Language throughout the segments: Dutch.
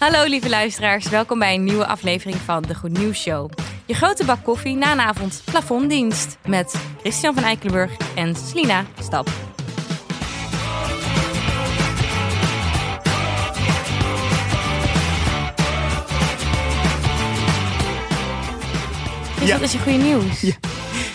Hallo lieve luisteraars, welkom bij een nieuwe aflevering van de Goed Nieuws Show. Je grote bak koffie na een avond plafonddienst met Christian van Eikelenburg en Slina Stap. Dus Ja. wat is je goede nieuws? Ja.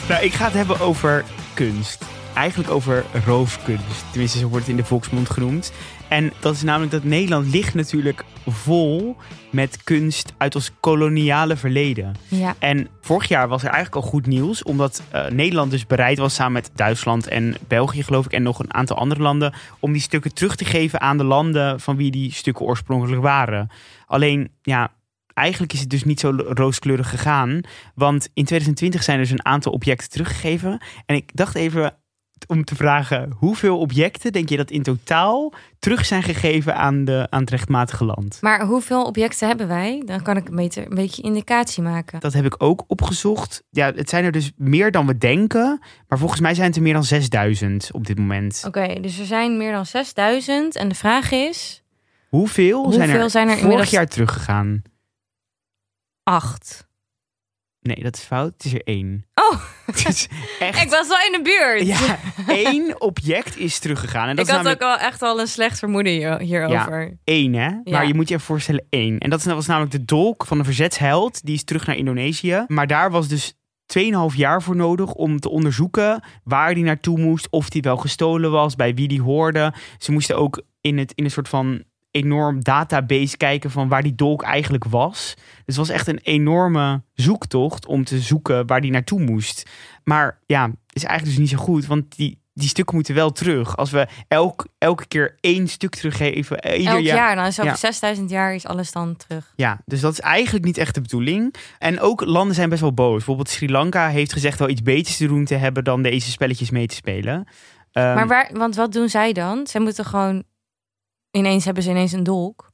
Nou, ik ga het hebben over kunst. Eigenlijk over roofkunst. Tenminste, zo wordt het in de volksmond genoemd. En dat is namelijk dat Nederland ligt natuurlijk vol met kunst uit ons koloniale verleden. Ja. En vorig jaar was er eigenlijk al goed nieuws, omdat eh, Nederland dus bereid was samen met Duitsland en België, geloof ik, en nog een aantal andere landen, om die stukken terug te geven aan de landen van wie die stukken oorspronkelijk waren. Alleen, ja, eigenlijk is het dus niet zo rooskleurig gegaan, want in 2020 zijn er dus een aantal objecten teruggegeven. En ik dacht even om te vragen, hoeveel objecten denk je dat in totaal terug zijn gegeven aan, de, aan het rechtmatige land? Maar hoeveel objecten hebben wij? Dan kan ik een beetje, een beetje indicatie maken. Dat heb ik ook opgezocht. Ja, het zijn er dus meer dan we denken. Maar volgens mij zijn het er meer dan 6000 op dit moment. Oké, dus er zijn meer dan 6000 en de vraag is Hoeveel, zijn er, zijn er vorig inmiddels- jaar teruggegaan? 8. Nee, dat is fout. Het is er één. Oh, Het is echt... ik was wel in de buurt. Ja, één object is teruggegaan. En dat ik is had namelijk ook wel echt al een slecht vermoeden hier- hierover. één, hè? Ja. Maar je moet je even voorstellen één. En dat was namelijk de dolk van de verzetsheld. Die is terug naar Indonesië. Maar daar was dus 2,5 jaar voor nodig om te onderzoeken waar die naartoe moest. Of die wel gestolen was, bij wie die hoorde. Ze moesten ook in, het, in een soort van enorm database kijken van waar die dolk eigenlijk was. Dus het was echt een enorme zoektocht om te zoeken waar die naartoe moest. Maar ja, is eigenlijk dus niet zo goed, want die, die stukken moeten wel terug. Als we elk, elke keer één stuk teruggeven, eh, ieder Elk jaar. jaar, dan is over Ja. 6000 jaar is alles dan terug. Ja, dus dat is eigenlijk niet echt de bedoeling. En ook landen zijn best wel boos. Bijvoorbeeld Sri Lanka heeft gezegd wel iets beters te doen te hebben dan deze spelletjes mee te spelen. Ehm, maar waar, want wat doen zij dan? Zij moeten gewoon ineens hebben ze ineens een dolk.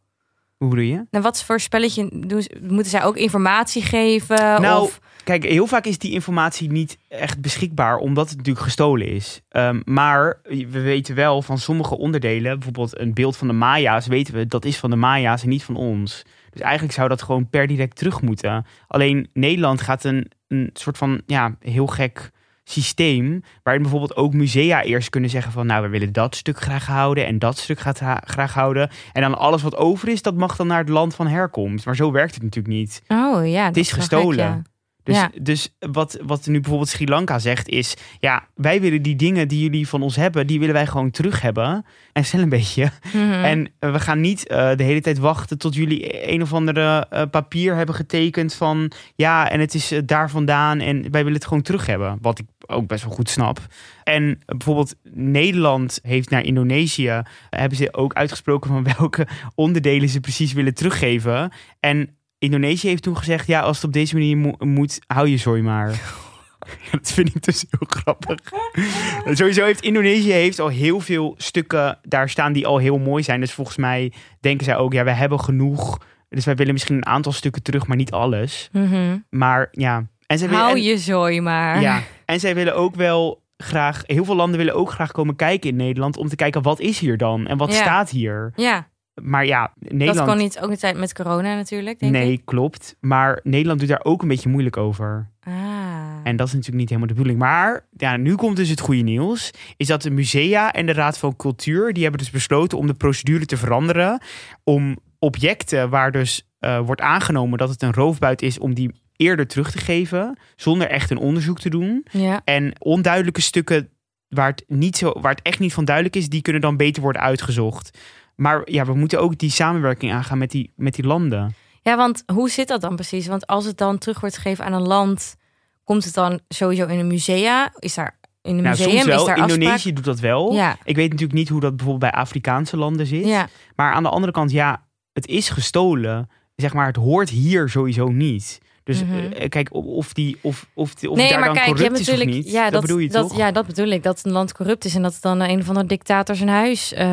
Hoe bedoel je? Nou, wat voor spelletje doen ze? Moeten zij ook informatie geven? Nou, of, Kijk, heel vaak is die informatie niet echt beschikbaar, omdat het natuurlijk gestolen is. Ehm, maar we weten wel van sommige onderdelen, bijvoorbeeld een beeld van de Maya's, weten we dat is van de Maya's en niet van ons. Dus eigenlijk zou dat gewoon per direct terug moeten. Alleen Nederland gaat een, een soort van ja, heel gek systeem, waarin bijvoorbeeld ook musea eerst kunnen zeggen van nou, we willen dat stuk graag houden en dat stuk gaat ha- graag houden. En dan alles wat over is, dat mag dan naar het land van herkomst. Maar zo werkt het natuurlijk niet. oh ja, Het is gestolen. gek, ja. Dus, Ja. dus wat, wat nu bijvoorbeeld Sri Lanka zegt is... ja, wij willen die dingen die jullie van ons hebben... die willen wij gewoon terug hebben. En stel een beetje. Mhm. En we gaan niet eh, de hele tijd wachten... tot jullie een of andere eh, papier hebben getekend van... ja, en het is eh, daar vandaan en wij willen het gewoon terug hebben. Wat ik ook best wel goed snap. En bijvoorbeeld Nederland heeft naar Indonesië... hebben ze ook uitgesproken van welke onderdelen ze precies willen teruggeven. En Indonesië heeft toen gezegd: ja, als het op deze manier mo- moet, hou je zooi maar. Dat vind ik dus heel grappig. Sowieso heeft Indonesië heeft al heel veel stukken daar staan die al heel mooi zijn. Dus volgens mij denken zij ook: ja, we hebben genoeg. Dus wij willen misschien een aantal stukken terug, maar niet alles. Mhm. Maar ja, en zij willen, Hou en- je zooi maar. ja, en zij willen ook wel graag. Heel veel landen willen ook graag komen kijken in Nederland om te kijken wat is hier dan en wat Ja. staat hier. Ja, Maar ja, Nederland. dat kon niet ook een tijd met corona natuurlijk, denk nee, ik. klopt. Maar Nederland doet daar ook een beetje moeilijk over. Ah. En dat is natuurlijk niet helemaal de bedoeling. Maar ja, nu komt dus het goede nieuws. Is dat de musea en de Raad van Cultuur... die hebben dus besloten om de procedure te veranderen. Om objecten waar dus eh, wordt aangenomen dat het een roofbuit is... om die eerder terug te geven. Zonder echt een onderzoek te doen. Ja. En onduidelijke stukken waar het, niet zo, waar het echt niet van duidelijk is... die kunnen dan beter worden uitgezocht. Maar ja, we moeten ook die samenwerking aangaan met die, met die landen. ja, want hoe zit dat dan precies? Want als het dan terug wordt gegeven aan een land, komt het dan sowieso in een musea? Is daar in een Nou, museum? soms wel. Is daar Indonesië afspraak? doet dat wel. Ja, Ik weet natuurlijk niet hoe dat bijvoorbeeld bij Afrikaanse landen zit. ja. Maar aan de andere kant, ja, het is gestolen. Zeg maar, het hoort hier sowieso niet. Dus Mhm. eh, kijk, of- die, of, of, of nee, daar maar dan kijk, je corrupt hebt is of natuurlijk. niet. Ja, dat, bedoel je dat, toch? Ja, dat bedoel ik. Dat een land corrupt is en dat dan een of andere dictator zijn huis eh,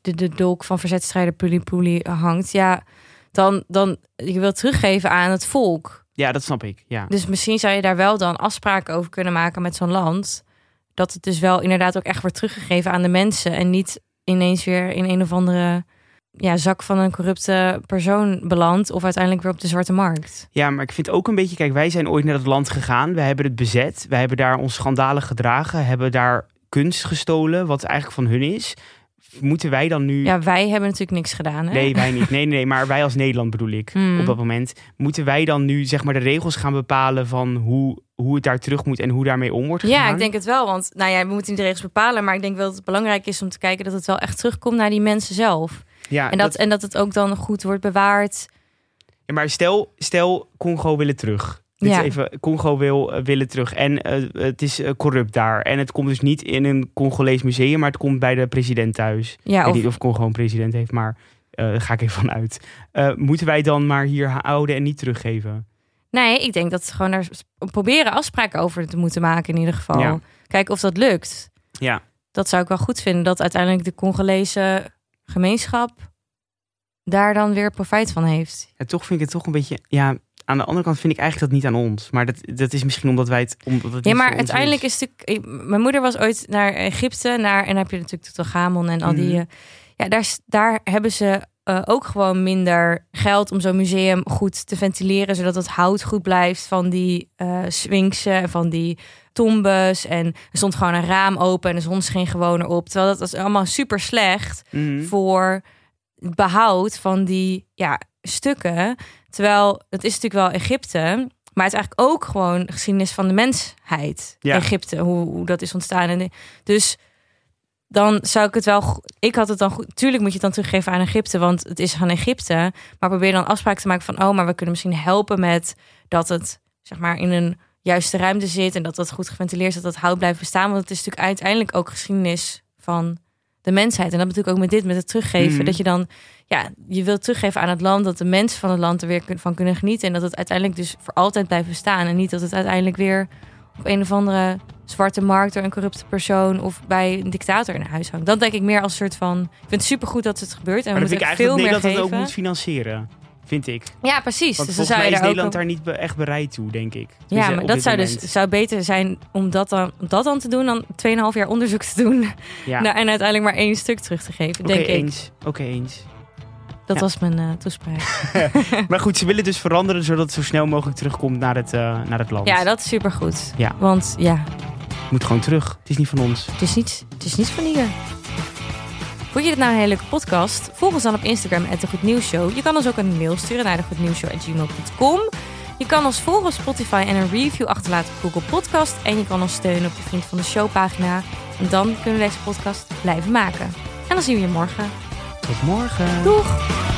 de, de dolk van verzetstrijder Puli Puli hangt. Ja, dan, dan je wil teruggeven aan het volk. Ja, dat snap ik. Ja. Dus misschien zou je daar wel dan afspraken over kunnen maken met zo'n land. Dat het dus wel inderdaad ook echt wordt teruggegeven aan de mensen. En niet ineens weer in een of andere ja, zak van een corrupte persoon belandt. Of uiteindelijk weer op de zwarte markt. Ja, maar ik vind ook een beetje, kijk, wij zijn ooit naar het land gegaan. We hebben het bezet. Wij hebben daar ons schandalig gedragen. Hebben daar kunst gestolen, wat eigenlijk van hun is. Moeten wij dan nu... Ja, wij hebben natuurlijk niks gedaan. Hè? Nee, wij niet. Nee, nee, nee, maar wij als Nederland bedoel ik. Hmm. Op dat moment. Moeten wij dan nu zeg maar de regels gaan bepalen van hoe, hoe het daar terug moet en hoe daarmee om wordt gegaan? Ja, ik denk het wel. Want nou ja, we moeten niet de regels bepalen. Maar ik denk wel dat het belangrijk is om te kijken dat het wel echt terugkomt naar die mensen zelf. Ja, En dat, en dat het ook dan goed wordt bewaard. Ja, maar stel, stel Congo willen terug. Dit Ja. even, Congo wil eh, willen terug. En eh, het is eh, corrupt daar. En het komt dus niet in een Congolees museum, maar het komt bij de president thuis. Ik Ja, weet of, niet of Congo een president heeft, maar daar ga ik even van uit. Moeten wij dan maar hier houden en niet teruggeven? nee, ik denk dat ze gewoon s- proberen afspraken over te moeten maken in ieder geval. Ja. Kijken of dat lukt. Ja. Dat zou ik wel goed vinden. Dat uiteindelijk de Congolese gemeenschap daar dan weer profijt van heeft. ja, toch vind ik het toch een beetje... Ja, aan de andere kant vind ik eigenlijk dat niet aan ons. Maar dat, dat is misschien omdat wij het... Omdat het Ja, maar uiteindelijk is. is het natuurlijk... Mijn moeder was ooit naar Egypte. Naar, en dan heb je natuurlijk Tutankhamon en al die... Mhm. eh, Ja, daar, daar hebben ze eh, ook gewoon minder geld om zo'n museum goed te ventileren. Zodat het hout goed blijft van die sphinxen en van die tombes. En er stond gewoon een raam open en de zon scheen gewoon erop. Terwijl dat was allemaal super slecht Mhm. voor het behoud van die ja, stukken. Terwijl het is natuurlijk wel Egypte, maar het is eigenlijk ook gewoon geschiedenis van de mensheid. Ja. Egypte, hoe, hoe dat is ontstaan. En dus dan zou ik het wel. Ik had het dan goed. Tuurlijk moet je het dan teruggeven aan Egypte, want het is van Egypte. Maar probeer dan afspraken te maken van, oh, maar we kunnen misschien helpen met dat het zeg maar in een juiste ruimte zit en dat dat goed geventileerd is, dat dat hout blijft bestaan. Want het is natuurlijk uiteindelijk ook geschiedenis van de mensheid. En dat natuurlijk ook met dit, met het teruggeven. Mhm. Dat je dan, ja, je wilt teruggeven aan het land, dat de mensen van het land er weer van kunnen genieten. En dat het uiteindelijk dus voor altijd blijft bestaan. En niet dat het uiteindelijk weer op een of andere zwarte markt door een corrupte persoon of bij een dictator in huis hangt. Dat denk ik meer als soort van. Ik vind het supergoed dat het gebeurt. En Maar we moeten ik veel dat meer Nederland het ook moet financieren. Vind ik. Ja, precies. Want dus volgens zou mij is ook Nederland daar niet echt bereid toe, denk ik. Ja, Tenminste, maar op dat zou moment. dus zou beter zijn om dat dan, dat dan te doen dan 2,5 jaar onderzoek te doen. Ja. Nou, en uiteindelijk maar één stuk terug te geven, Oké, denk ik. eens. Oké, eens. Dat Ja. was mijn eh, toespraak. Maar goed, ze willen dus veranderen zodat het zo snel mogelijk terugkomt naar het, eh, naar het land. Ja, dat is supergoed. Ja. Want ja, moet gewoon terug. Het is niet van ons. het is niet, het is niet van hier. Vond je dit nou een hele leuke podcast? Volg ons dan op Instagram, at de Goed Nieuws Show. Je kan ons ook een mail sturen naar degoednieuwsshow.gmail.com. Je kan ons volgen op Spotify en een review achterlaten op Google Podcast. En je kan ons steunen op de Vriend van de Show pagina. En dan kunnen we deze podcast blijven maken. En dan zien we je morgen. Tot morgen. Doeg!